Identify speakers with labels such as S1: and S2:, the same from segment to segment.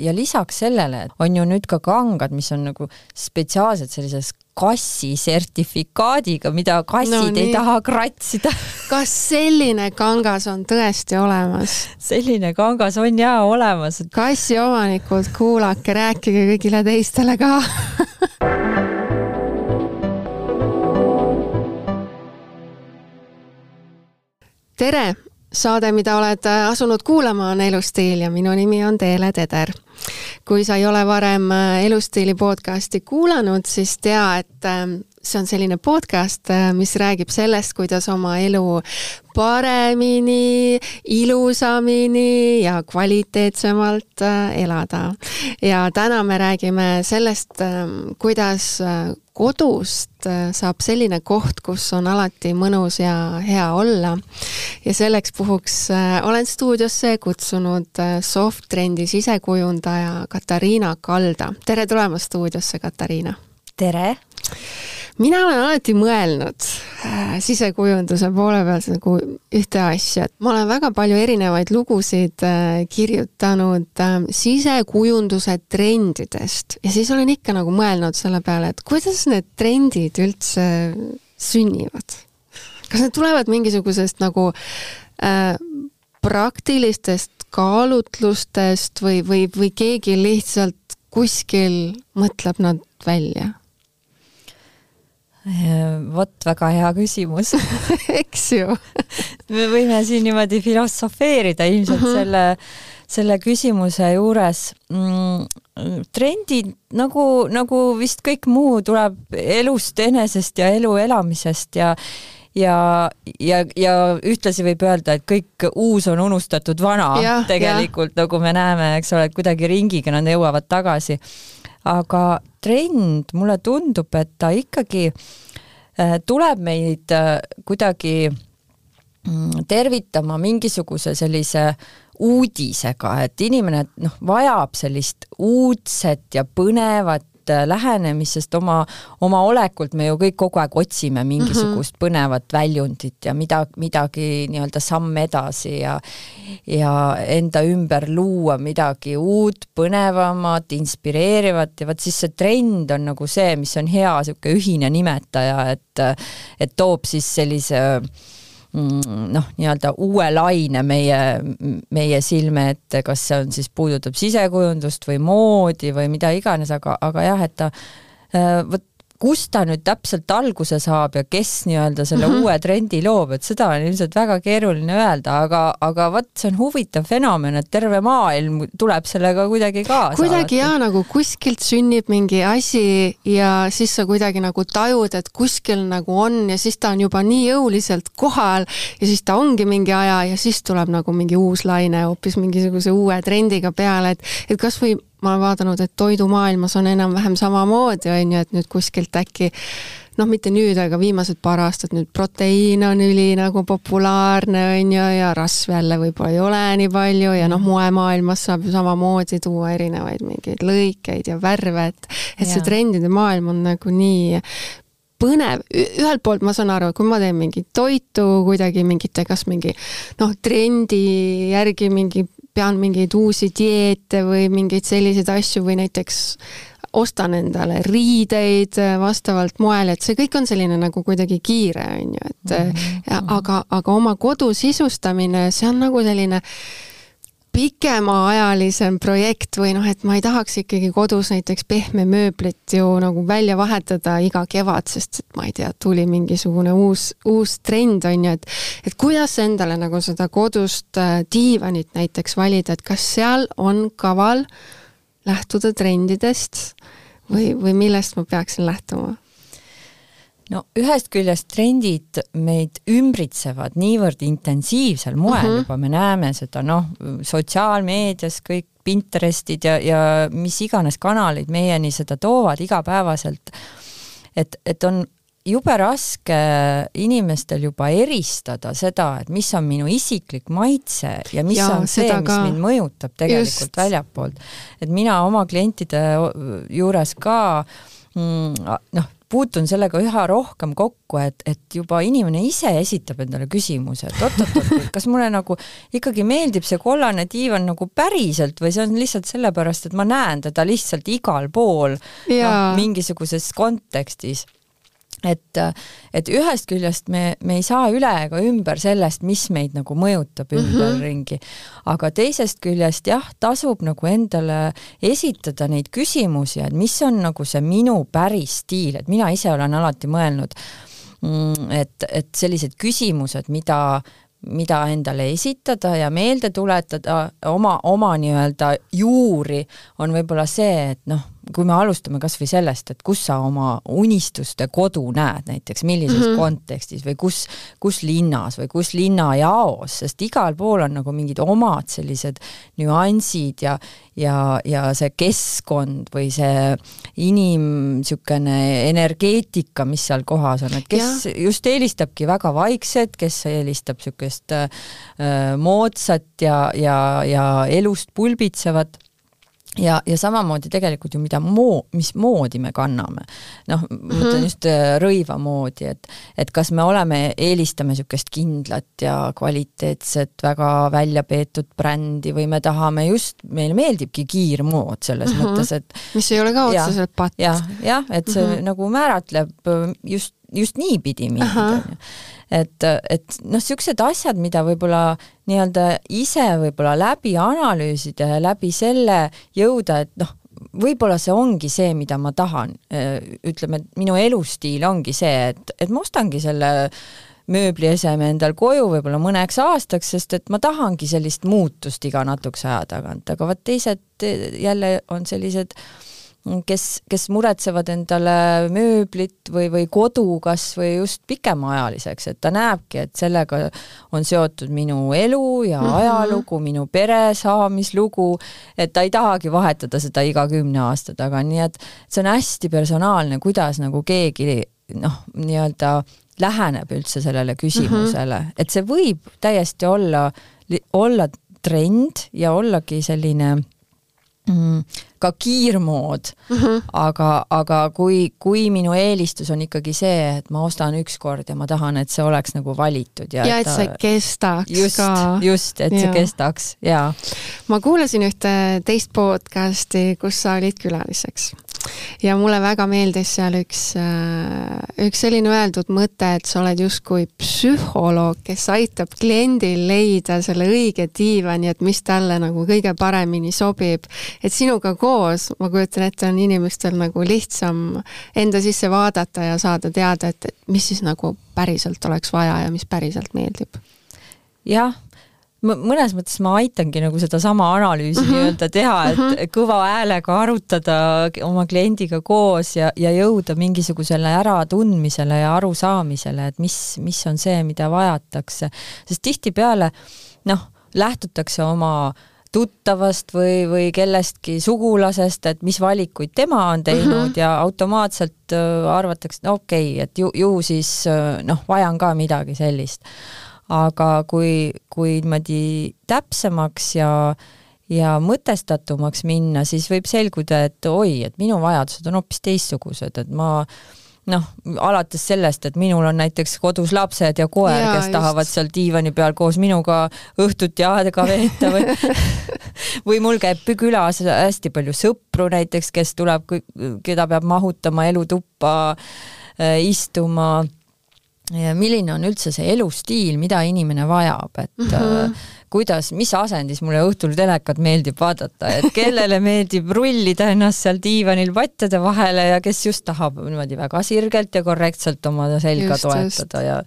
S1: ja lisaks sellele on ju nüüd ka kangad, mis on nagu spetsiaalselt sellises kassi sertifikaadiga, mida kassid no, ei taha kratsida.
S2: kas selline kangas on tõesti olemas?
S1: selline kangas on jaa olemas.
S2: kassi omanikud, kuulake, rääkige kõigile teistele ka tere, saade, mida oled asunud kuulama, on Elustiil ja minu nimi on Teele Teder. kui sa ei ole varem äh, Elustiili podcasti kuulanud, siis tea, et ähm, see on selline podcast, äh, mis räägib sellest, kuidas oma elu paremini, ilusamini ja kvaliteetsemalt äh, elada. ja täna me räägime sellest, ähm, kuidas kodust saab selline koht, kus on alati mõnus ja hea olla. ja selleks puhuks olen stuudiosse kutsunud Soft-Trendi sisekujundaja Katariina Kalda. tere tulemast stuudiosse, Katariina!
S1: tere!
S2: Mina olen alati mõelnud äh, sisekujunduse poole pealt nagu ühte asja, et ma olen väga palju erinevaid lugusid äh, kirjutanud äh, sisekujunduse trendidest ja siis olen ikka nagu mõelnud selle peale, et kuidas need trendid üldse sünnivad. kas need tulevad mingisugusest nagu äh, praktilistest kaalutlustest või, või, või keegi lihtsalt kuskil mõtleb nad välja?
S1: Vot väga hea küsimus
S2: eks ju
S1: me võime siin niimoodi filosofeerida ilmselt -hmm. selle, selle küsimuse juures mm,. trendid nagu, nagu vist kõik muu tuleb elust enesest ja elu elamisest ja ja, ja, ja ühtlasi võib öelda, et kõik uus on unustatud vana ja, tegelikult, nagu me näeme, eks ole, et kuidagi ringiga nad jõuavad tagasi. aga trend, mulle tundub, et ta ikkagi äh, tuleb meid äh, kuidagi mm, tervitama mingisuguse sellise uudisega, et inimene noh, vajab sellist uudset ja põnevat Äh, lähenemist, sest oma, oma olekult me ju kõik kogu aeg otsime mingisugust mm -hmm. põnevat väljundit ja mida, midagi nii-öelda samm edasi ja ja enda ümber luua midagi uut, põnevamat, inspireerivat ja vot siis see trend on nagu see, mis on hea niisugune ühine nimetaja, et et toob siis sellise äh, noh, nii-öelda uue laine meie, meie silme ette, kas see on siis, puudutab sisekujundust või moodi või mida iganes, aga, aga jah, et ta äh, vot kust ta nüüd täpselt alguse saab ja kes nii-öelda selle mm -hmm. uue trendi loob, et seda on ilmselt väga keeruline öelda, aga, aga vot see on huvitav fenomen, et terve maailm tuleb sellega kuidagi kaasa.
S2: kuidagi jaa, nagu kuskilt sünnib mingi asi ja siis sa kuidagi nagu tajud, et kuskil nagu on ja siis ta on juba nii jõuliselt kohal ja siis ta ongi mingi aja ja siis tuleb nagu mingi uus laine hoopis mingisuguse uue trendiga peale, et, et kasvõi ma olen vaadanud, et toidumaailmas on enam-vähem samamoodi, on ju, et nüüd kuskilt äkki noh, mitte nüüd, aga viimased paar aastat nüüd proteiin on üli nagu populaarne, on ju, ja rasv jälle võib-olla ei ole nii palju ja noh, moemaailmas saab ju samamoodi tuua erinevaid mingeid lõikeid ja värve, et et see trendide maailm on nagu nii põnev, ühelt poolt ma saan aru, kui ma teen mingit toitu kuidagi mingite, kas mingi noh, trendi järgi mingi pean mingeid uusi dieete või mingeid selliseid asju või näiteks ostan endale riideid vastavalt moele, et see kõik on selline nagu kuidagi kiire, on ju, et mm -hmm. aga, aga oma kodu sisustamine, see on nagu selline äh, pikemaajalisem projekt või noh, et ma ei tahaks ikkagi kodus näiteks pehmemööblit ju nagu välja vahetada iga kevad, sest et ma ei tea, tuli mingisugune uus, uus trend on ju, et et kuidas endale nagu seda kodust äh, diivanit näiteks valida, et kas seal on kaval lähtuda trendidest või, või millest ma peaksin lähtuma?
S1: No ühest küljest trendid meid ümbritsevad niivõrd intensiivsel moel uh mhm. -huh. juba, me näeme seda noh, sotsiaalmeedias kõik Pinterestid ja, ja mis iganes kanalid meieni seda toovad igapäevaselt, et, et on jube raske inimestel juba eristada seda, et mis on minu isiklik maitse ja mis ja, on see, mis ka. mind mõjutab tegelikult Just. väljapoolt. et mina oma klientide juures ka mm, noh, puutun sellega üha rohkem kokku, et, et juba inimene ise esitab endale küsimuse, et oot-oot-oot, kas mulle nagu ikkagi meeldib see kollane diivan nagu päriselt või see on lihtsalt sellepärast, et ma näen teda lihtsalt igal pool no, mingisuguses kontekstis et, et ühest küljest me, me ei saa üle ega ümber sellest, mis meid nagu mõjutab mhm. ümberringi mm, -hmm. aga teisest küljest jah, tasub nagu endale esitada neid küsimusi, et mis on nagu see minu päris stiil, et mina ise olen alati mõelnud, mm, et, et sellised küsimused, mida mida endale esitada ja meelde tuletada oma, oma nii-öelda juuri, on võib-olla see, et noh, kui me alustame kas või sellest, et kus sa oma unistuste kodu näed näiteks, millises mm -hmm. kontekstis või kus, kus linnas või kus linnajaos, sest igal pool on nagu mingid omad sellised nüansid ja ja, ja see keskkond või see inim niisugune energeetika, mis seal kohas on, et kes ja. just eelistabki väga vaikset, kes eelistab niisugust äh, moodsat ja, ja, ja elust pulbitsevat ja, ja samamoodi tegelikult ju mida moo-, mismoodi me kanname. noh, ma mõtlen mm -hmm. just äh, rõiva moodi, et et kas me oleme, eelistame niisugust kindlat ja kvaliteetset, väga välja peetud brändi või me tahame just, meile meeldibki kiirmood selles mm -hmm. mõttes, et
S2: mis ei ole ka otseselt patt ja,.
S1: jah, jah, et see mm -hmm. nagu määratleb äh, just, just niipidi mind, on ju et, et noh, niisugused asjad, mida võib-olla nii-öelda ise võib-olla läbi analüüsida ja läbi selle jõuda, et noh, võib-olla see ongi see, mida ma tahan. ütleme, et minu elustiil ongi see, et, et ma ostangi selle mööblieseme endal koju võib-olla mõneks aastaks, sest et ma tahangi sellist muutust iga natukese aja tagant, aga vot teised jälle on sellised äh, kes, kes muretsevad endale mööblit või, või kodu kas või just pikemaajaliseks, et ta näebki, et sellega on seotud minu elu ja mm -hmm. ajalugu, minu pere saamislugu, et ta ei tahagi vahetada seda iga kümne aasta taga, nii et see on hästi personaalne, kuidas nagu keegi noh, nii-öelda läheneb üldse sellele küsimusele mm, -hmm. et see võib täiesti olla, olla trend ja ollagi selline ka kiirmood mm, -hmm. aga, aga kui, kui minu eelistus on ikkagi see, et ma ostan ükskord ja ma tahan, et see oleks nagu valitud
S2: ja, ja et, et see kestaks
S1: just,
S2: ka.
S1: just, et ja. see kestaks, jaa.
S2: ma kuulasin ühte teist podcasti, kus sa olid külaliseks ja mulle väga meeldis seal üks, äh, üks selline öeldud mõte, et sa oled justkui psühholoog, kes aitab kliendil leida selle õige diivani, et mis talle nagu kõige paremini sobib. et sinuga koos, ma kujutan ette, on inimestel nagu lihtsam enda sisse vaadata ja saada teada, et mis siis nagu päriselt oleks vaja ja mis päriselt meeldib.
S1: jah mõnes mõttes ma aitangi nagu sedasama analüüsi mm -hmm. nii-öelda teha, et mm -hmm. kõva häälega arutada oma kliendiga koos ja, ja jõuda mingisugusele äratundmisele ja arusaamisele, et mis, mis on see, mida vajatakse. sest tihtipeale noh, lähtutakse oma tuttavast või, või kellestki sugulasest, et mis valikuid tema on teinud mm -hmm. ja automaatselt äh, arvatakse, no okei okay,, et ju, ju siis äh, noh, vajan ka midagi sellist aga kui, kui niimoodi täpsemaks ja ja mõtestatumaks minna, siis võib selguda, et oi, et minu vajadused on hoopis teistsugused, et ma noh, alates sellest, et minul on näiteks kodus lapsed ja koer, kes just. tahavad seal diivani peal koos minuga õhtut ja aega veeta või või mul käib külas hästi palju sõpru näiteks, kes tuleb, keda peab mahutama elutuppa, äh, istuma ja milline on üldse see elustiil, mida inimene vajab, et mm -hmm. kuidas, mis asendis mulle õhtul telekat meeldib vaadata, et kellele meeldib rullida ennast seal diivanil pattide vahele ja kes just tahab niimoodi väga sirgelt ja korrektselt oma selga just, toetada just. ja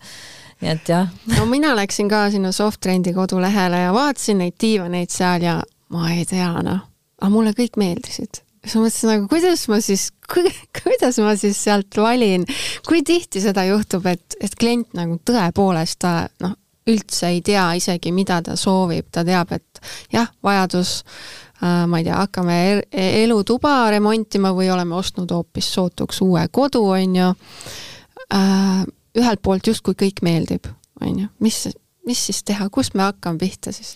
S1: nii et jah.
S2: no mina läksin ka sinna Softtrendi kodulehele ja vaatasin neid diivaneid seal ja ma ei tea noh, aga mulle kõik meeldisid siis ma mõtlesin nagu, kuidas ma siis ku,, kuidas ma siis sealt valin, kui tihti seda juhtub, et, et klient nagu tõepoolest ta noh, üldse ei tea isegi, mida ta soovib, ta teab, et jah, vajadus äh, ma ei tea, hakkame elutuba remontima või oleme ostnud hoopis sootuks uue kodu, on ju äh,. ühelt poolt justkui kõik meeldib, on ju, mis, mis siis teha, kust me hakkame pihta siis?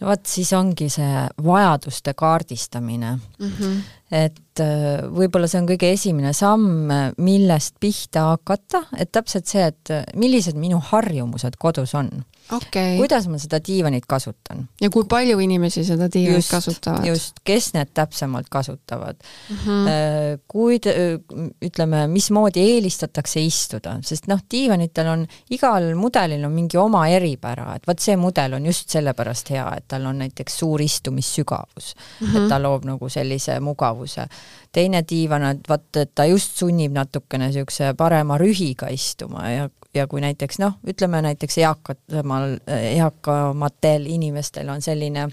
S1: No vot, siis ongi see vajaduste kaardistamine mm. -hmm. et äh, võib-olla see on kõige esimene samm, millest pihta hakata, et täpselt see, et millised minu harjumused kodus on
S2: okay..
S1: kuidas ma seda diivanit kasutan.
S2: ja kui palju inimesi seda diivanit just, kasutavad?
S1: just, kes need täpsemalt kasutavad mm. -hmm. kui, ütleme, mismoodi eelistatakse istuda, sest noh, diivanitel on, igal mudelil on mingi oma eripära, et vot see mudel on just sellepärast hea, et tal on näiteks suur istumissügavus mm, -hmm. et ta loob nagu sellise mugavuse. teine diivan, et vot, et ta just sunnib natukene niisuguse parema rühiga istuma ja ja kui näiteks noh, ütleme näiteks eakamal, eakamatel inimestel on selline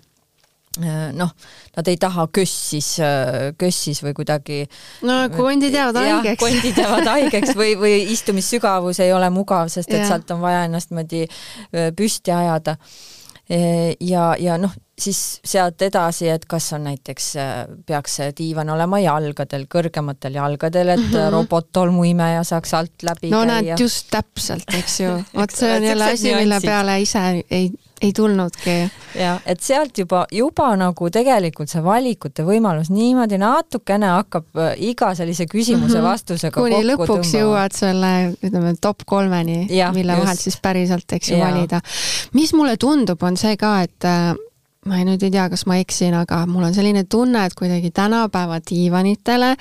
S1: noh, nad ei taha kössis, kössis või kuidagi
S2: no kondid jäävad haigeks.
S1: kondid jäävad haigeks või, või istumissügavus ei ole mugav, sest et ja. sealt on vaja ennast niimoodi püsti ajada ja, ja noh, siis sealt edasi, et kas on näiteks, peaks see diivan olema jalgadel, kõrgematel jalgadel, et mm -hmm. robottolmuimeja saaks alt läbi
S2: no käia. näed, just täpselt, eks ju. vot see on jälle asi, mille peale ise ei ei tulnudki.
S1: ja et sealt juba, juba nagu tegelikult see valikute võimalus niimoodi natukene hakkab äh, iga sellise küsimuse mm -hmm. vastusega
S2: kuni lõpuks tõmbama. jõuad selle, ütleme, top kolmeni, mille just. vahelt siis päriselt, eks ju, valida. mis mulle tundub, on see ka, et äh, ma ei, nüüd ei tea, kas ma eksin, aga mul on selline tunne, et kuidagi tänapäeva diivanitele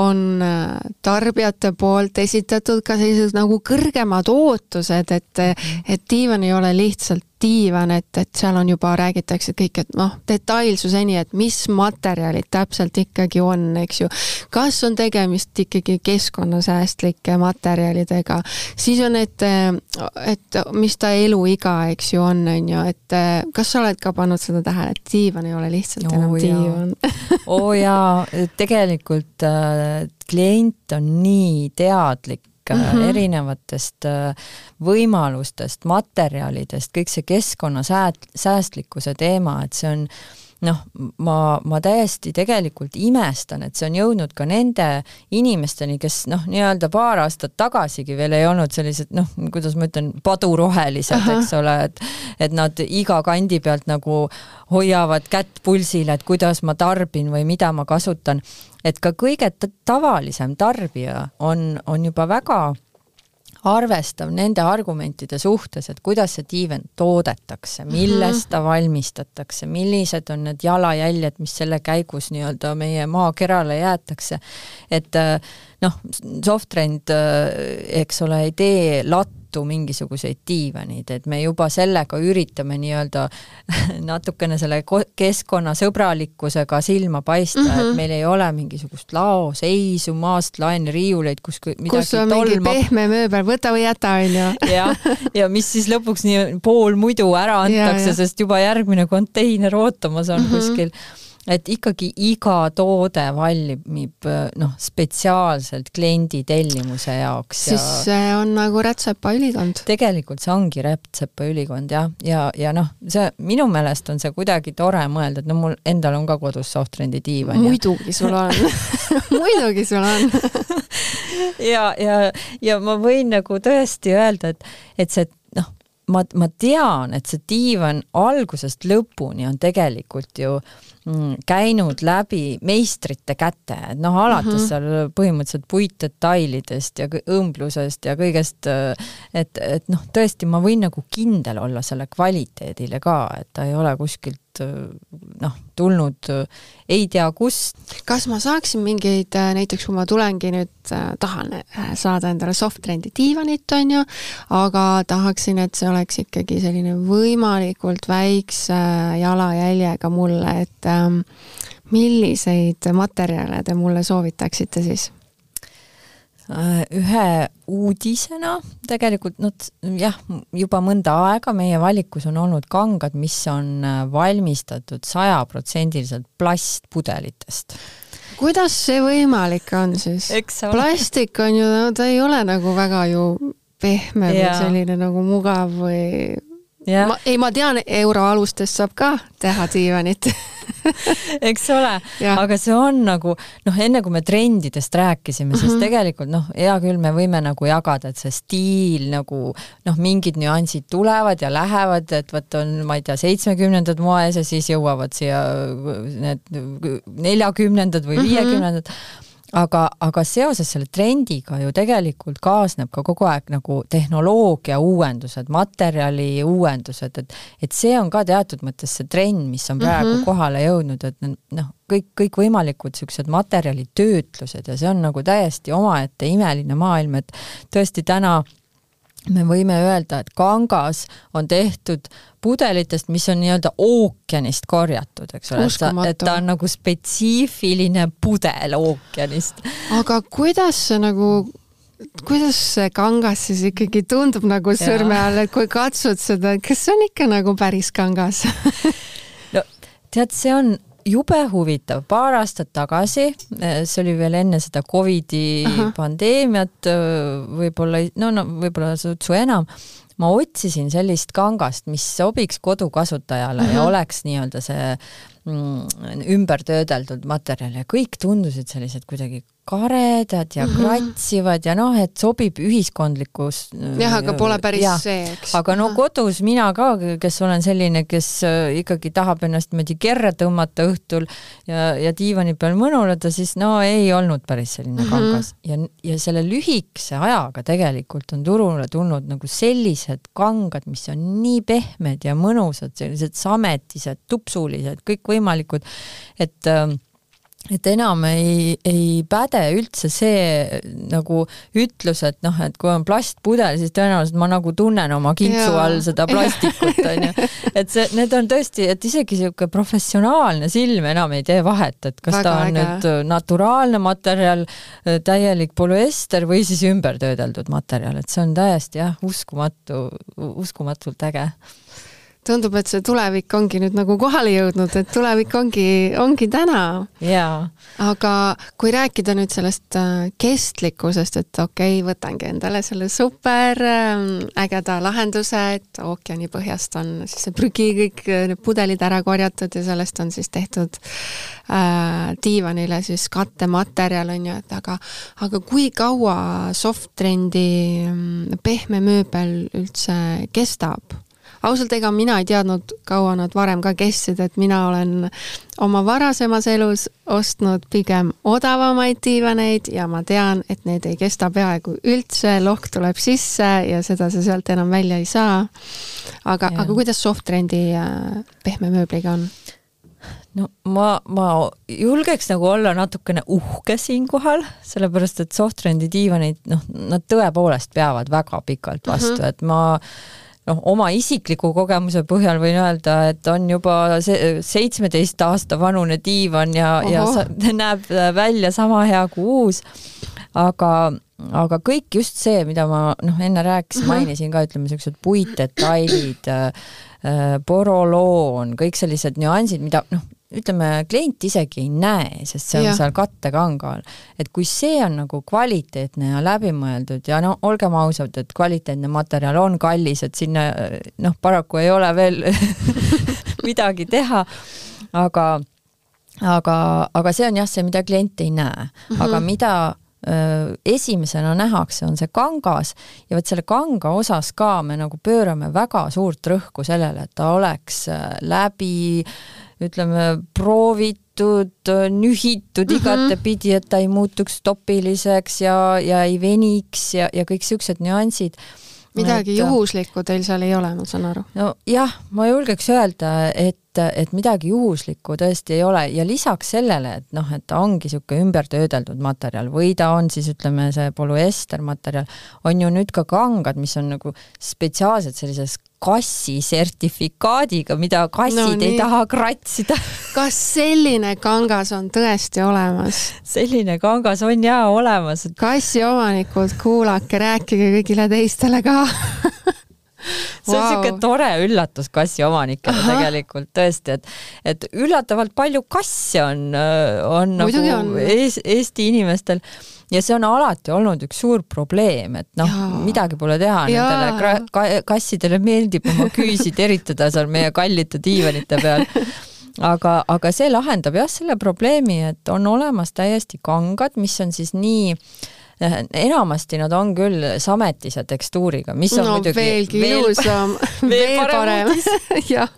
S2: on äh, tarbijate poolt esitatud ka sellised nagu kõrgemad ootused, et, et diivan ei ole lihtsalt diivan, et, et seal on juba, räägitakse kõik, et noh, detailsuseni, et mis materjalid täpselt ikkagi on, eks ju. kas on tegemist ikkagi keskkonnasäästlike materjalidega, siis on, et, et mis ta eluiga, eks ju, on, on ju, et kas sa oled ka pannud seda tähele, et diivan ei ole lihtsalt oh, enam diivan?
S1: Oo oh, jaa, tegelikult äh, klient on nii teadlik mm -hmm. erinevatest äh, võimalustest, materjalidest, kõik see keskkonnasäästlikkuse teema, et see on noh, ma, ma täiesti tegelikult imestan, et see on jõudnud ka nende inimesteni, kes noh, nii-öelda paar aastat tagasigi veel ei olnud sellised noh, kuidas ma ütlen, padurohelised, eks ole, et et nad iga kandi pealt nagu hoiavad kätt pulsil, et kuidas ma tarbin või mida ma kasutan et ka kõige tavalisem tarbija on, on juba väga arvestav nende argumentide suhtes, et kuidas see diivan toodetakse, millest ta valmistatakse, millised on need jalajäljed, mis selle käigus nii-öelda meie maakerale jäetakse. et noh, Softrend, eks ole, ei tee lattu mingisuguseid diivaneid, et me juba sellega üritame nii-öelda natukene selle keskkonnasõbralikkusega silma paista mm, -hmm. et mhm. meil ei ole mingisugust laoseisu, maast laeni riiuleid, kus midagi
S2: kus on tolmab. mingi pehme mööbel, võta või jäta, onju.
S1: jah, ja mis siis lõpuks nii pool muidu ära antakse, sest juba järgmine konteiner ootamas on mm -hmm. kuskil et ikkagi iga toode valmib noh, spetsiaalselt kliendi tellimuse jaoks.
S2: siis ja... see on nagu rätsepaülikond.
S1: tegelikult see ongi rätsepaülikond jah, ja, ja, ja noh, see minu meelest on see kuidagi tore mõelda, et no mul endal on ka kodus Softrendi diivan.
S2: muidugi sul on muidugi sul on
S1: ja, ja, ja ma võin nagu tõesti öelda, et, et see noh, ma, ma tean, et see diivan algusest lõpuni on tegelikult ju äh, käinud läbi meistrite käte, et noh, alates mm -hmm. seal põhimõtteliselt puitdetailidest ja õmblusest ja kõigest, et, et noh, tõesti, ma võin nagu kindel olla selle kvaliteedile ka, et ta ei ole kuskilt noh, tulnud ei tea kust.
S2: kas ma saaksin mingeid, näiteks kui ma tulengi nüüd, tahan äh, saada endale soft-trendi diivanit, on ju, aga tahaksin, et see oleks ikkagi selline võimalikult väikse jalajäljega mulle, et ähm, milliseid materjale te mulle soovitaksite siis?
S1: Äh, ühe uudisena tegelikult noh, jah, juba mõnda aega meie valikus on olnud kangad, mis on äh, valmistatud sajaprotsendiliselt plastpudelitest.
S2: kuidas see võimalik on siis? plastik on ju, ta ei ole nagu väga ju pehme ja. või selline nagu mugav või Ja. ma, ei, ma tean, euroalustest saab ka teha diivanit
S1: eks ole, aga see on nagu noh, enne kui me trendidest rääkisime, siis mm -hmm. tegelikult noh, hea küll, me võime nagu jagada, et see stiil nagu noh, mingid nüansid tulevad ja lähevad, et vot on, ma ei tea, seitsmekümnendad moes ja siis jõuavad siia need neljakümnendad või mhm. viiekümnendad mm -hmm aga, aga seoses selle trendiga ju tegelikult kaasneb ka kogu aeg nagu tehnoloogia uuendused, materjali uuendused, et et see on ka teatud mõttes see trend, mis on praegu mm -hmm. kohale jõudnud, et noh, kõik, kõikvõimalikud niisugused materjalitöötlused ja see on nagu täiesti omaette imeline maailm, et tõesti täna me võime öelda, et kangas on tehtud pudelitest, mis on nii-öelda ookeanist korjatud, eks ole, et, et ta on nagu spetsiifiline pudel ookeanist.
S2: aga kuidas see nagu kuidas see kangas siis ikkagi tundub nagu sõrme all, et kui katsud seda, kas see on ikka nagu päris kangas?
S1: No tead, see on jube huvitav, paar aastat tagasi, see oli veel enne seda Covidi Aha. pandeemiat, võib-olla, no, no võib-olla sutsu enam, ma otsisin sellist kangast, mis sobiks kodukasutajale ja oleks nii-öelda see mm, ümber töödeldud materjal ja kõik tundusid sellised kuidagi karedad ja mm -hmm. kratsivad ja noh, et sobib ühiskondlikus
S2: jah, aga pole päris ja. see, eks.
S1: aga no kodus mina ka, kes olen selline, kes äh, ikkagi tahab ennast niimoodi kerre tõmmata õhtul ja, ja diivani peal mõnuleda, siis no ei olnud päris selline mm -hmm. kangas ja, ja selle lühikese ajaga tegelikult on turule tulnud nagu sellised kangad, mis on nii pehmed ja mõnusad, sellised sametised, tupsulised, kõikvõimalikud, et äh, et enam ei, ei päde üldse see nagu ütlus, et noh, et kui on plastpudel, siis tõenäoliselt ma nagu tunnen oma kintsu all seda plastikut, onju. et see, need on tõesti, et isegi sihuke professionaalne silm enam ei tee vahet, et kas Väga ta on äge. nüüd naturaalne materjal, täielik polüester või siis ümbertöödeldud materjal, et see on täiesti jah, uskumatu, uskumatult äge
S2: tundub, et see tulevik ongi nüüd nagu kohale jõudnud, et tulevik ongi, ongi täna.
S1: jaa.
S2: aga kui rääkida nüüd sellest äh, kestlikkusest, et okei okay,, võtangi endale selle super ähm, ägeda lahenduse, et ookeani põhjast on siis see prügi, kõik äh, need pudelid ära korjatud ja sellest on siis tehtud äh, diivanile siis kattematerjal, on ju, et aga, aga kui kaua soft trendi mm, pehme mööbel üldse kestab? Ausalt, ega mina ei teadnud, kaua nad varem ka kestsid, et mina olen oma varasemas elus ostnud pigem odavamaid diivaneid ja ma tean, et need ei kesta peaaegu üldse, lohk tuleb sisse ja seda sa sealt enam välja ei saa. aga, aga kuidas Softtrendi äh, pehme mööbliga on?
S1: no ma, ma julgeks nagu olla natukene uhke siinkohal, sellepärast et Softtrendi diivanid, noh, nad tõepoolest peavad väga pikalt vastu mm, -hmm. et ma noh, oma isikliku kogemuse põhjal võin öelda, et on juba see seitsmeteist aasta vanune diivan ja, ja näeb välja sama hea kui uus. aga, aga kõik just see, mida ma noh, enne rääkisin, mainisin ka, ütleme siuksed puitdetailid äh,, äh poroloon, kõik sellised nüansid, mida noh, ütleme, klient isegi ei näe, sest see on ja. seal kattekanga all. et kui see on nagu kvaliteetne ja läbimõeldud ja no olgem ausad, et kvaliteetne materjal on kallis, et sinna noh, paraku ei ole veel midagi teha, aga aga, aga see on jah, see, mida klient ei näe mm, -hmm. aga mida esimesena nähakse, on see kangas ja vot selle kanga osas ka me nagu pöörame väga suurt rõhku sellele, et ta oleks läbi ütleme, proovitud, nühitud mm -hmm. igatepidi, et ta ei muutuks topiliseks ja, ja ei veniks ja, ja kõik siuksed nüansid
S2: midagi et, juhuslikku teil seal ei ole, ma saan aru?
S1: nojah, ma julgeks öelda, et, et midagi juhuslikku tõesti ei ole ja lisaks sellele, et noh, et ta ongi niisugune ümbertöödeldud materjal või ta on siis ütleme, see polüester materjal, on ju nüüd ka kangad, mis on nagu spetsiaalselt sellises kassi sertifikaadiga, mida kassid no, ei taha kratsida
S2: kas selline kangas on tõesti olemas?
S1: selline kangas on jaa olemas.
S2: kassiomanikud, kuulake, rääkige kõigile teistele ka
S1: see on wow. niisugune tore üllatus kassiomanikele tegelikult tõesti, et, et üllatavalt palju kasse on, on Muidugi nagu on. Ees, Eesti inimestel. Ja see on alati olnud üks suur probleem, et noh, midagi pole teha, nendele kassidele meeldib oma küüsi teritada seal meie kallite diivanite peal. Aga, aga see lahendab jah selle probleemi, et on olemas täiesti kangad, mis on siis nii eh, enamasti nad on küll sametise tekstuuriga, mis on
S2: no,
S1: muidugi
S2: veelgi ilusam, veel, veel parem, jah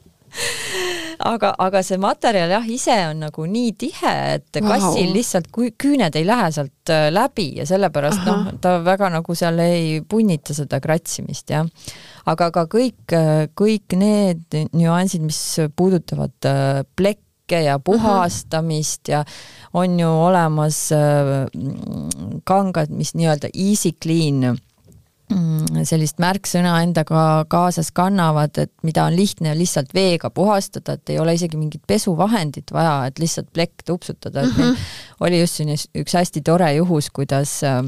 S1: aga, aga see materjal jah, ise on nagu nii tihe, et wow. kassil lihtsalt küüned ei lähe sealt äh, läbi ja sellepärast noh, ta väga nagu seal ei punnita seda kratsimist jah. aga ka kõik, äh, kõik need nüansid, mis puudutavad äh, plekke ja puhastamist ja on ju olemas kangad, mis nii-öelda easy clean Mm, sellist märksõna endaga kaasas kannavad, et mida on lihtne lihtsalt veega puhastada, et ei ole isegi mingit pesuvahendit vaja, et lihtsalt plekk tupsutada, et mm -hmm. oli just siin üks hästi tore juhus, kuidas äh,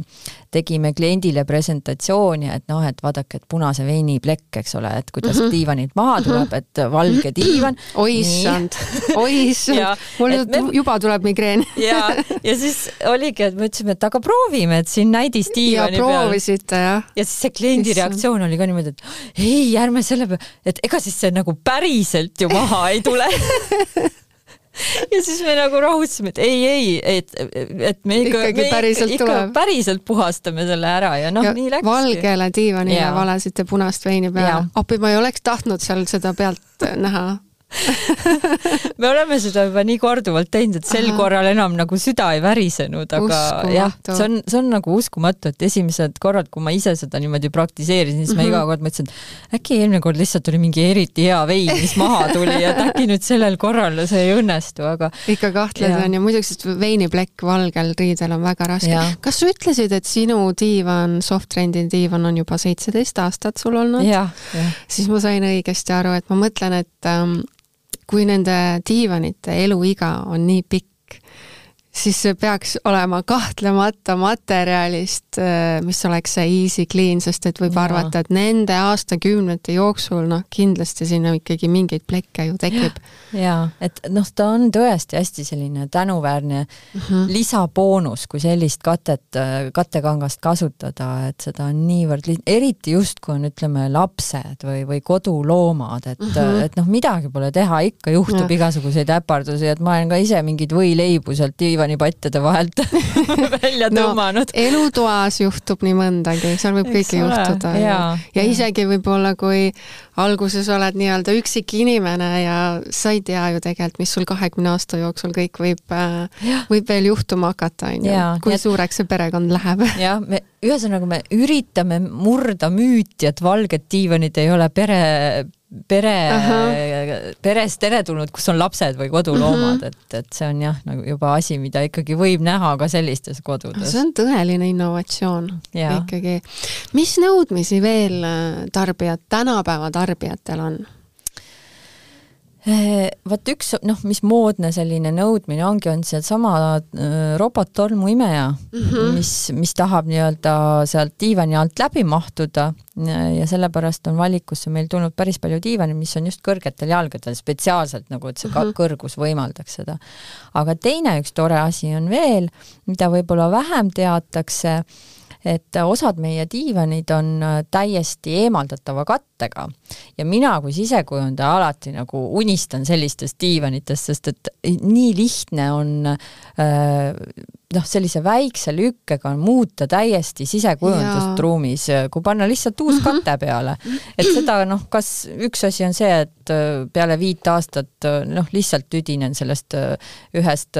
S1: tegime kliendile presentatsiooni, et noh, et vaadake, et punase veini plekk, eks ole, et kuidas mm -hmm. diivanilt maha tuleb, et valge diivan.
S2: oi issand, oi issand, mul me... juba tuleb migreen
S1: ja, ja siis oligi, et me ütlesime, et aga proovime, et siin näidis diivani
S2: peal. proovisite jah?
S1: ja siis see kliendi issand. reaktsioon oli ka niimoodi, et ei, ärme selle peale, et ega siis see nagu päriselt ju maha ei tule ja siis me nagu rahustasime, et ei, ei, et, et me ikka,
S2: me päriselt ikka, ikka
S1: päriselt puhastame selle ära ja noh, nii läkski.
S2: valgele diivanile valasite punast veini peale. appi, ma ei oleks tahtnud seal seda pealt näha
S1: me oleme seda juba nii korduvalt teinud, et sel Aha. korral enam nagu süda ei värisenud, aga uskumatu. jah, see on, see on nagu uskumatu, et esimesed korrad, kui ma ise seda niimoodi praktiseerisin, siis mm -hmm. ma mhm. iga kord mõtlesin, et äkki eelmine kord lihtsalt oli mingi eriti hea vein, mis maha tuli ja et äkki nüüd sellel korral see ei õnnestu, aga
S2: ikka kahtled on ja muidugi, sest veiniplekk valgel riidel on väga raske. kas sa ütlesid, et sinu diivan, Softtrendi diivan on juba seitseteist aastat sul olnud? siis ma sain õigesti aru, et ma mõtlen, et ähm, kui nende diivanite eluiga on nii pikk, siis see peaks olema kahtlemata materjalist, äh, mis oleks see easy clean, sest et võib ja. arvata, et nende aastakümnete jooksul noh, kindlasti sinna ikkagi mingeid plekke ju tekib.
S1: jaa, et noh, ta on tõesti hästi selline tänuväärne mm -hmm. lisaboonus, kui sellist katet, kattekangast kasutada, et seda on niivõrd lihtne, eriti just, kui on, ütleme, lapsed või, või koduloomad, et mm, -hmm. et noh, midagi pole teha, ikka juhtub ja. igasuguseid äpardusi, et ma olen ka ise mingeid võileibu sealt diivani diivanipattide vahelt välja tõmmanud
S2: no,. elutoas juhtub nii mõndagi, seal võib Eks kõike ole. juhtuda. ja, ja isegi võib-olla, kui alguses oled nii-öelda üksik inimene ja sa ei tea ju tegelikult, mis sul kahekümne aasta jooksul kõik võib, äh, võib veel juhtuma hakata, on ju, kui suureks see perekond läheb.
S1: jah, me ühesõnaga me üritame murda müüti, et valged diivanid ei ole pere, pere, perest teretulnud, kus on lapsed või koduloomad, mhm. et, et see on jah, nagu juba asi, mida ikkagi võib näha ka sellistes kodudes.
S2: see on tõeline innovatsioon ja. ikkagi. mis nõudmisi veel äh, tarbijad, tänapäeva tarbijatel on?
S1: Eh, vot üks, noh, mis moodne selline nõudmine ongi, on seesama äh, robottolmuimeja mm, -hmm. mis, mis tahab nii-öelda sealt diivani alt läbi mahtuda ja sellepärast on valikusse meil tulnud päris palju diivane, mis on just kõrgetel jalgadel spetsiaalselt nagu, et see mm -hmm. kõrgus võimaldaks seda. aga teine üks tore asi on veel, mida võib-olla vähem teatakse et osad meie diivanid on äh, täiesti eemaldatava kattega. Ja mina kui sisekujundaja alati nagu unistan sellistest diivanitest, sest et nii lihtne on äh, noh, sellise väikse lükkega on muuta täiesti sisekujundust ruumis, kui panna lihtsalt uus mhm. kate peale. et seda noh, kas üks asi on see, et äh, peale viit aastat äh, noh, lihtsalt tüdinen sellest äh, ühest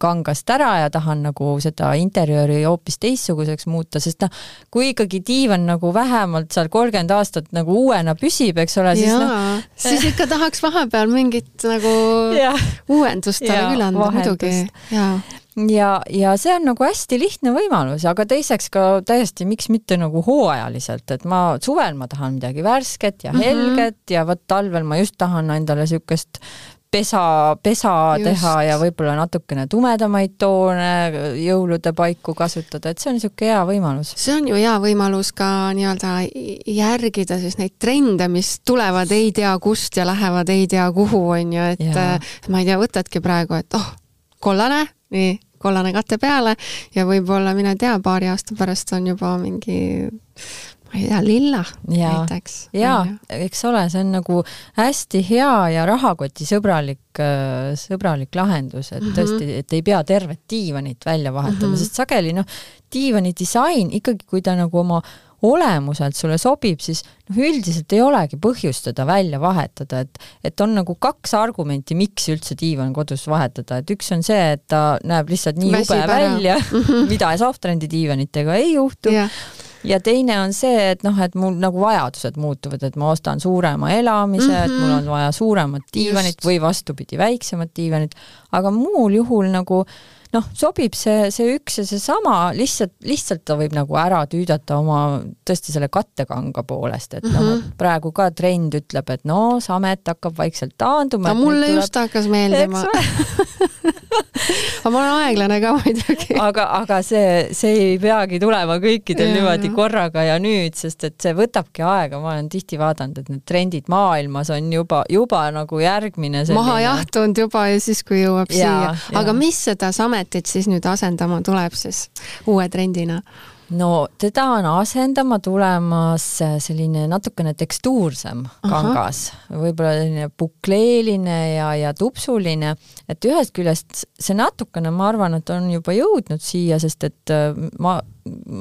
S1: kangast ära ja tahan nagu seda interjööri hoopis teistsuguseks muuta, sest noh, kui ikkagi diivan nagu vähemalt seal kolmkümmend aastat nagu uuena püsib, eks ole, siis noh.
S2: siis ikka tahaks vahepeal mingit nagu ja. uuendust talle küll anda muidugi.
S1: Ja, ja see on nagu hästi lihtne võimalus, aga teiseks ka täiesti, miks mitte nagu hooajaliselt, et ma suvel ma tahan midagi värsket ja mhm. helget mm -hmm. ja vot talvel ma just tahan endale niisugust pesa, pesa just. teha ja võib-olla natukene tumedamaid toone jõulude paiku kasutada, et see on niisugune hea võimalus.
S2: see on ju hea võimalus ka nii-öelda järgida siis neid trende, mis tulevad ei tea kust ja lähevad ei tea kuhu, on ju, et ja. ma ei tea, võtadki praegu, et oh, kollane, nii, kollane kate peale ja võib-olla, mine tea, paari aasta pärast on juba mingi ma ei tea, lilla
S1: ja,
S2: näiteks.
S1: ja eks ole, see on nagu hästi hea ja rahakotisõbralik, äh, sõbralik lahendus, et mm -hmm. tõesti, et ei pea tervet diivanit välja vahetama mm, -hmm. sest sageli noh, diivani disain ikkagi, kui ta nagu oma olemuselt sulle sobib, siis noh, üldiselt ei olegi põhjust teda välja vahetada, et et on nagu kaks argumenti, miks üldse diivan kodus vahetada, et üks on see, et ta näeb lihtsalt nii jube välja, mida Softrendi diivanitega ei juhtu yeah ja teine on see, et noh, et mul nagu vajadused muutuvad, et ma ostan suurema elamise mm, -hmm. et mul mhm. on vaja suuremat diivanit Just. või vastupidi, väiksemat diivanit, aga muul juhul nagu noh, sobib see, see üks ja seesama, lihtsalt, lihtsalt ta võib nagu ära tüüdata oma tõesti selle kattekanga poolest, et mm -hmm. noh, mhm. praegu ka trend ütleb, et no samet hakkab vaikselt taanduma.
S2: no mulle tuleb... just hakkas meeldima aga ma olen aeglane ka muidugi.
S1: aga, aga see, see ei peagi tulema kõikidel ja, niimoodi ja. korraga ja nüüd, sest et see võtabki aega, ma olen tihti vaadanud, et need trendid maailmas on juba, juba nagu järgmine
S2: selline... maha jahtunud juba ja siis, kui jõuab ja, siia. aga mis seda sametit siis nüüd asendama tuleb siis uue trendina?
S1: no teda on asendama tulemas selline natukene tekstuursem kangas, võib-olla selline bukleeline ja, ja tupsuline, et ühest küljest see natukene, ma arvan, et on juba jõudnud siia, sest et äh, ma,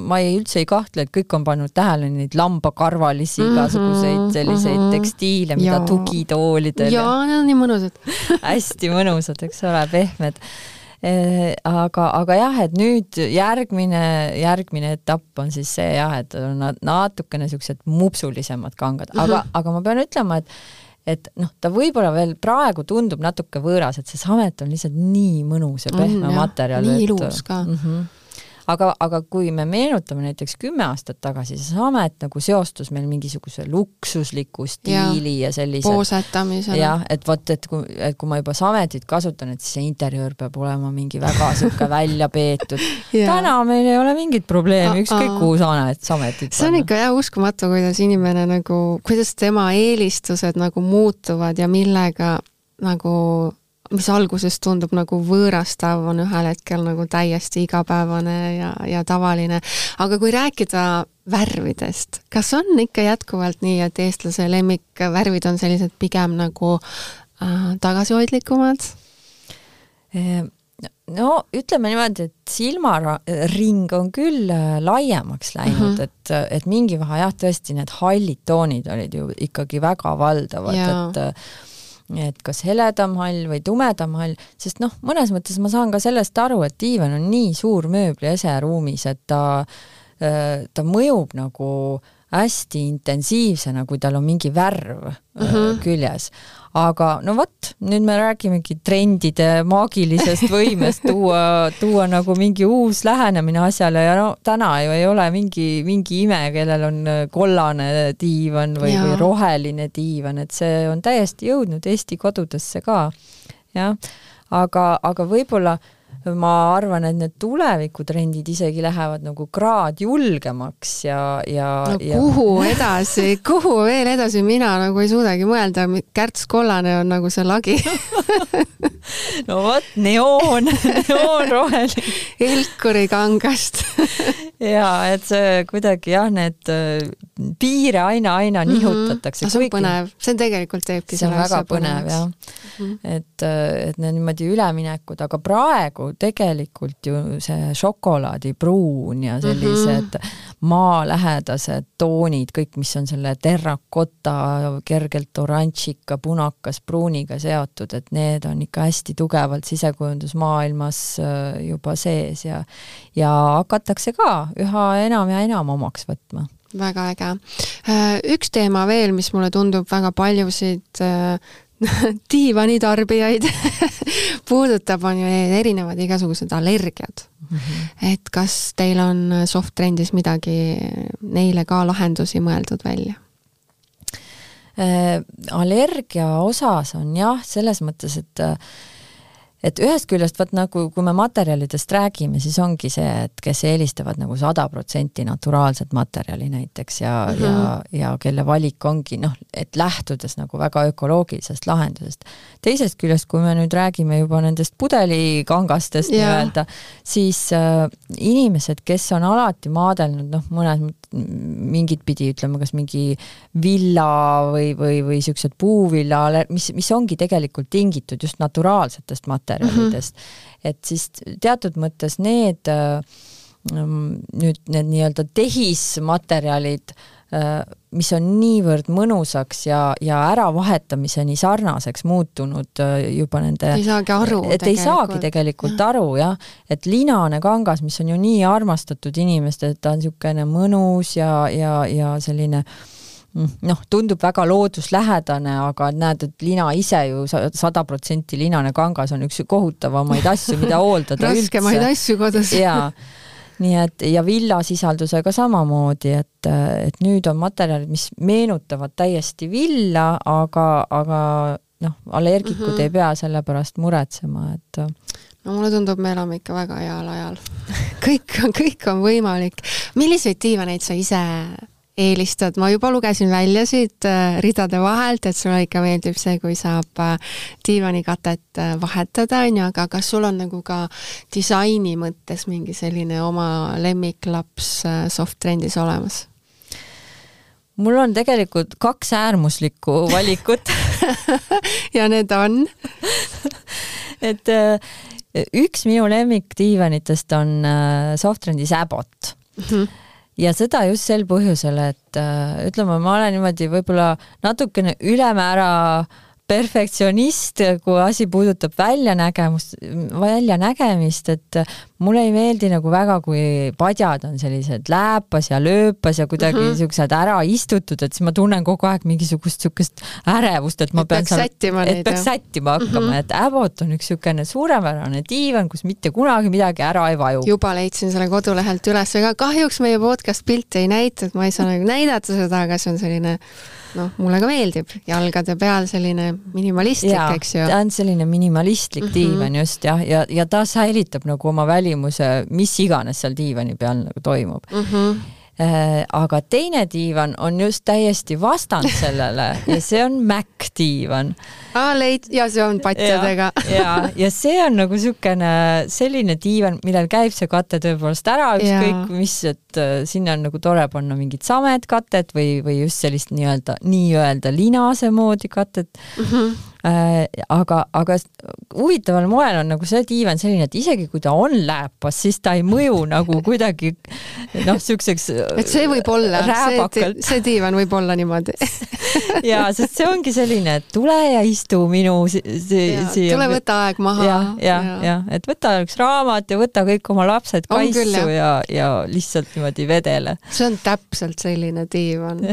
S1: ma ei, üldse ei kahtle, et kõik on pannud tähele neid lambakarvalisi mm -hmm, igasuguseid selliseid mm -hmm. tekstiile, mida ja. tugitoolidel.
S2: jaa, need on nii mõnusad
S1: hästi mõnusad, eks ole, pehmed Äh, aga, aga jah, et nüüd järgmine, järgmine etapp on siis see jah, et on natukene siuksed mupsulisemad kangad, aga mm, -hmm. aga ma pean ütlema, et et noh, ta võib-olla veel praegu tundub natuke võõras, et see samet on lihtsalt nii mõnus ja pehme mm, materjal.
S2: nii ilus ka mm. -hmm
S1: aga, aga kui me meenutame näiteks kümme aastat tagasi, siis Amet nagu seostus meil mingisuguse luksusliku stiili ja, ja sellise
S2: poosetamisega.
S1: jah, et vot, et kui, et kui ma juba Sametit kasutan, et siis see interjöör peab olema mingi väga sihuke välja peetud täna meil ei ole mingit probleemi, ükskõik kuhu Samet, Sametit
S2: panna. see on ikka jah uskumatu, kuidas inimene nagu, kuidas tema eelistused nagu muutuvad ja millega nagu mis alguses tundub nagu võõrastav, on ühel hetkel nagu täiesti igapäevane ja, ja tavaline. aga kui rääkida värvidest, kas on ikka jätkuvalt nii, et eestlase lemmikvärvid on sellised pigem nagu äh, tagasihoidlikumad?
S1: Ehm, no ütleme niimoodi, et silmaring on küll äh, laiemaks läinud mm, -hmm. et, et mingi vahe jah, tõesti need hallid toonid olid ju ikkagi väga valdavad, et äh, et kas heledam hall või tumedam hall, sest noh, mõnes mõttes ma saan ka sellest aru, et diivan on nii suur mööbliese ruumis, et ta, äh, ta mõjub nagu hästi intensiivsena, kui tal on mingi värv mm -hmm. küljes aga no vot, nüüd me räägimegi trendide maagilisest võimest tuua, tuua nagu mingi uus lähenemine asjale ja no täna ju ei ole mingi, mingi ime, kellel on kollane diivan või, või roheline diivan, et see on täiesti jõudnud Eesti kodudesse ka. jah, aga, aga võib-olla ma arvan, et need tulevikutrendid isegi lähevad nagu kraad julgemaks ja, ja
S2: no kuhu ja... edasi kuhu veel edasi, mina nagu ei suudagi mõelda, kärts kollane on nagu see lagi
S1: no vot, neoon, neoonroheline.
S2: Elkuri kangast
S1: ja et see kuidagi jah, need äh, piire aina-aina mhm. nihutatakse
S2: mm. -hmm. see on Kuigi... põnev, see on tegelikult teebki
S1: see on väga põnev jah mm. -hmm. et, äh, et need niimoodi üleminekud, aga praegu tegelikult ju see šokolaadipruun ja sellised mm -hmm. maalähedased toonid, kõik, mis on selle terrakota, kergelt oranžika, punakas pruuniga seotud, et need on ikka hästi tugevalt sisekujundusmaailmas äh, juba sees ja ja hakatakse ka üha enam ja enam omaks võtma
S2: väga äge. Äh, üks teema veel, mis mulle tundub väga paljusid diivanitarbijaid puudutab, on ju erinevad igasugused allergiad mm. -hmm. et kas teil on soft trendis midagi neile ka lahendusi mõeldud välja?
S1: Äh, allergia osas on jah, selles mõttes, et et ühest küljest vaat nagu, kui me materjalidest räägime, siis ongi see, et kes eelistavad nagu sada protsenti naturaalset materjali näiteks ja mm, -hmm. ja, ja kelle valik ongi noh, et lähtudes nagu väga ökoloogilisest lahendusest. teisest küljest, kui me nüüd räägime juba nendest pudelikangastest yeah. nii-öelda, siis äh, inimesed, kes on alati maadelnud noh, mõnes mingit pidi ütleme, kas mingi villa või, või, või siuksed puuvilla, mis, mis ongi tegelikult tingitud just naturaalsetest materjalidest, materjalidest mm. -hmm. et siis teatud mõttes need mm, nüüd need nii-öelda tehismaterjalid, äh, mis on niivõrd mõnusaks ja, ja äravahetamise sarnaseks muutunud äh, juba nende
S2: ei saagi aru
S1: et tegelikult. ei saagi tegelikult aru jah, et linane kangas, mis on ju nii armastatud inimestele, et ta on niisugune mõnus ja, ja, ja selline äh, noh, tundub väga looduslähedane, aga näed, et lina ise ju sada protsenti linane kangas on üks kohutavamaid asju, mida hooldada
S2: üldse. raskemaid asju kodus.
S1: jaa, nii et ja villasisaldusega samamoodi, et, et nüüd on materjalid, mis meenutavad täiesti villa, aga, aga noh, allergikud mm -hmm. ei pea selle pärast muretsema, et
S2: no mulle tundub, me elame ikka väga heal ajal kõik on, kõik on võimalik. milliseid diivaneid sa ise eelistad, ma juba lugesin välja siit äh, ridade vahelt, et sulle ikka meeldib see, kui saab äh, diivanikatet äh, vahetada, on ju, aga kas sul on nagu ka disaini mõttes mingi selline oma lemmiklaps soft trendis olemas?
S1: mul on tegelikult kaks äärmuslikku valikut
S2: ja need on
S1: et üks minu lemmikdiivanitest on soft trendis Abbott mm. -hmm ja seda just sel põhjusel, et äh, ütleme, ma olen niimoodi võib-olla natukene ülemäära perfektsionist, kui asi puudutab väljanägemust, väljanägemist, et mulle ei meeldi nagu väga, kui padjad on sellised lääpas ja lööpas ja kuidagi mm -hmm. siuksed ära istutud, et siis ma tunnen kogu aeg mingisugust siukest ärevust, et ma et pean
S2: seal, et
S1: peaks sättima hakkama mm, -hmm. et Abbott on üks siukene suurepärane diivan, kus mitte kunagi midagi ära ei vaju.
S2: juba leidsin selle kodulehelt üles, ega kahjuks meie podcast pilti ei näita, et ma ei saa nagu näidata seda, aga see on selline noh, mulle ka meeldib, jalgade peal selline minimalistlik, eks ju.
S1: ta on selline minimalistlik mm -hmm. diivan just jah, ja, ja ta säilitab nagu oma välimuse, mis iganes seal diivani peal nagu toimub mm. -hmm aga teine diivan on just täiesti vastand sellele ja see on Mac diivan
S2: aa, leid- ja see on patjadega.
S1: ja, ja, see on nagu niisugune selline diivan, millel käib see kate tõepoolest ära, ükskõik mis, et äh, sinna on nagu tore panna mingit sametkatet või, või just sellist nii-öelda, nii-öelda linase moodi katet mm. -hmm aga, aga huvitaval moel on nagu see diivan selline, et isegi kui ta on lääpas, siis ta ei mõju nagu kuidagi noh, siukseks.
S2: et see võib olla, see, see diivan võib olla niimoodi
S1: ja, sest see ongi selline, et tule ja istu minu siia.
S2: tule võta aeg maha.
S1: ja, ja, ja, ja, et võta üks raamat ja võta kõik oma lapsed kaisu küll, ja, ja lihtsalt niimoodi vedele.
S2: see on täpselt selline diivan.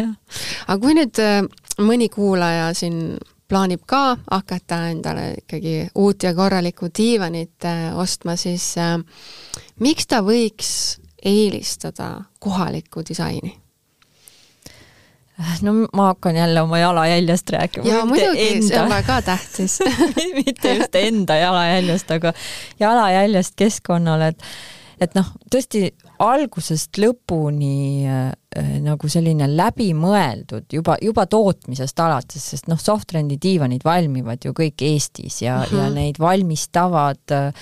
S2: aga kui nüüd äh, mõni kuulaja siin plaanib ka hakata endale ikkagi uut ja korralikku diivanit äh, ostma, siis äh, miks ta võiks eelistada kohalikku disaini?
S1: no ma hakkan jälle oma jalajäljest rääkima.
S2: ja muidugi, see on väga tähtis
S1: mitte just enda jalajäljest, aga jalajäljest keskkonnale, et et noh, tõesti algusest lõpuni äh, nagu selline läbimõeldud juba, juba tootmisest alates, sest noh, Softrendi diivanid valmivad ju kõik Eestis ja mm, -hmm. ja mhm. neid valmistavad äh,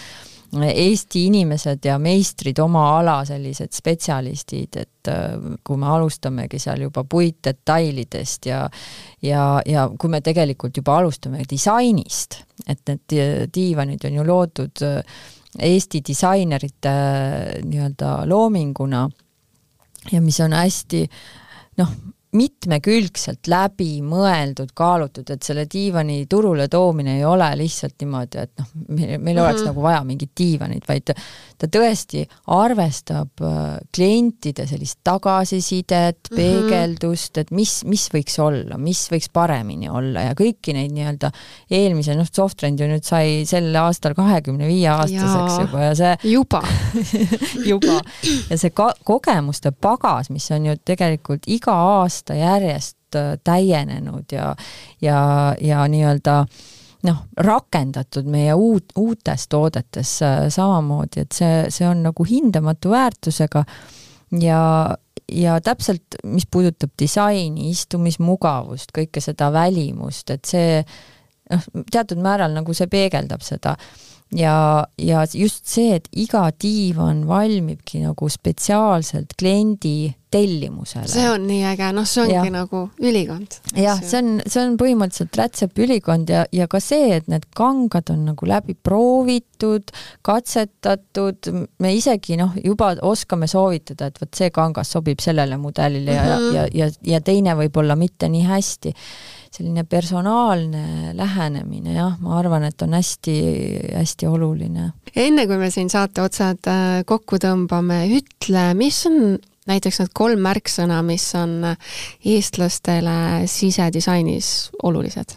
S1: Eesti inimesed ja meistrid oma ala sellised spetsialistid, et äh, kui me alustamegi seal juba puitdetailidest ja ja, ja kui me tegelikult juba alustame disainist, et need diivanid on ju loodud äh, Eesti disainerite äh, nii-öelda loominguna ja mis on hästi noh, mitmekülgselt läbi mõeldud, kaalutud, et selle diivani turule toomine ei ole lihtsalt niimoodi, et noh, meil, meil mm -hmm. oleks nagu vaja mingit diivanit, vaid ta tõesti arvestab äh, klientide sellist tagasisidet, mhm. peegeldust et mis, mis võiks olla, mis võiks paremini olla ja kõiki neid nii-öelda eelmise, noh, Softtrend ju nüüd sai sel aastal kahekümne viie aastaseks juba ja see
S2: juba
S1: juba ja see ka kogemuste pagas, mis on ju tegelikult iga aasta aasta järjest äh, täienenud ja, ja, ja nii-öelda noh, rakendatud meie uut, uutes toodetes samamoodi, et see, see on nagu hindamatu väärtusega. Ja, ja täpselt, mis puudutab disaini, istumismugavust, kõike seda välimust, et see noh, teatud määral nagu see peegeldab seda ja, ja just see, et iga diivan valmibki nagu spetsiaalselt kliendi tellimusele.
S2: see on nii äge, noh, see ongi ja. nagu ülikond.
S1: jah, see on, see on põhimõtteliselt rätsepaülikond ja, ja ka see, et need kangad on nagu läbi proovitud, katsetatud, me isegi noh, juba oskame soovitada, et vot see kangas sobib sellele mudelile ja mm, -hmm. ja, ja, ja teine võib-olla mitte nii hästi selline personaalne lähenemine, jah, ma arvan, et on hästi-hästi oluline.
S2: enne kui me siin saate otsad äh, kokku tõmbame, ütle, mis on näiteks need kolm märksõna, mis on eestlastele sisedisainis olulised?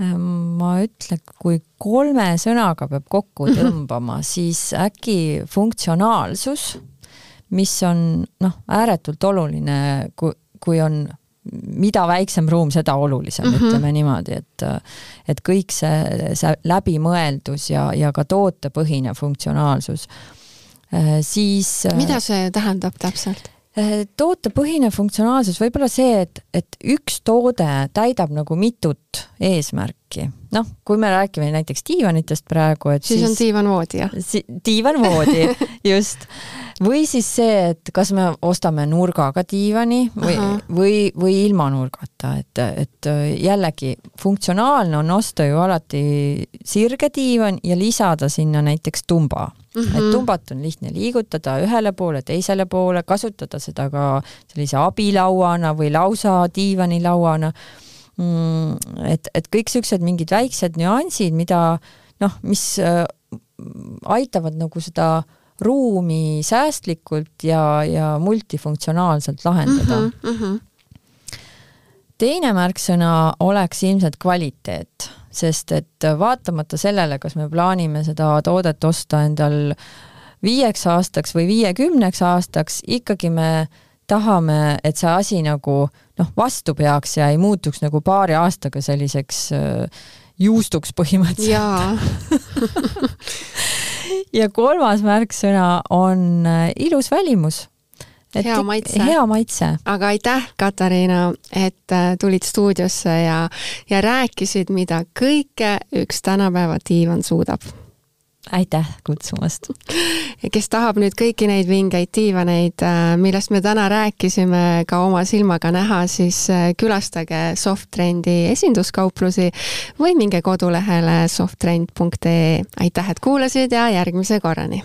S1: Ähm, ma ütlen, kui kolme sõnaga peab kokku tõmbama, siis äkki funktsionaalsus, mis on noh, ääretult oluline, kui, kui on mida väiksem ruum, seda olulisem mm, -hmm. ütleme niimoodi, et et kõik see, see läbimõeldus ja, ja ka tootepõhine funktsionaalsus, äh, siis
S2: äh, mida see tähendab täpselt?
S1: Äh, tootepõhine funktsionaalsus, võib-olla see, et, et üks toode täidab nagu mitut eesmärki. noh, kui me räägime näiteks diivanitest praegu, et
S2: siis, siis on diivanvoodi, jah
S1: si? diivanvoodi, just või siis see, et kas me ostame nurgaga diivani või, või, või ilma nurgata, et, et jällegi funktsionaalne on osta ju alati sirge diivan ja lisada sinna näiteks tumba mm. -hmm. et tumbat on lihtne liigutada ühele poole, teisele poole, kasutada seda ka sellise abilauana või lausa diivanilauana mm,. et, et kõik siuksed mingid väiksed nüansid, mida noh, mis äh, aitavad nagu seda äh, ruumi säästlikult ja, ja multifunktsionaalselt lahendada mm. -hmm, mm -hmm. teine märksõna oleks ilmselt kvaliteet, sest et vaatamata sellele, kas me plaanime seda toodet osta endal viieks aastaks või viiekümneks aastaks, ikkagi me tahame, et see asi nagu noh, vastu peaks ja ei muutuks nagu paari aastaga selliseks äh, juustuks põhimõtteliselt. ja kolmas märksõna on äh, ilus välimus.
S2: Hea maitse.
S1: hea maitse.
S2: aga aitäh, Katariina, et äh, tulid stuudiosse ja, ja rääkisid, mida kõike üks tänapäeva diivan suudab
S1: aitäh kutsumast!
S2: kes tahab nüüd kõiki neid vingeid diivaneid, äh, millest me täna rääkisime, ka oma silmaga näha, siis äh, külastage Softtrendi esinduskauplusi või minge kodulehele softtrend.ee. aitäh, et kuulasid ja järgmise korrani!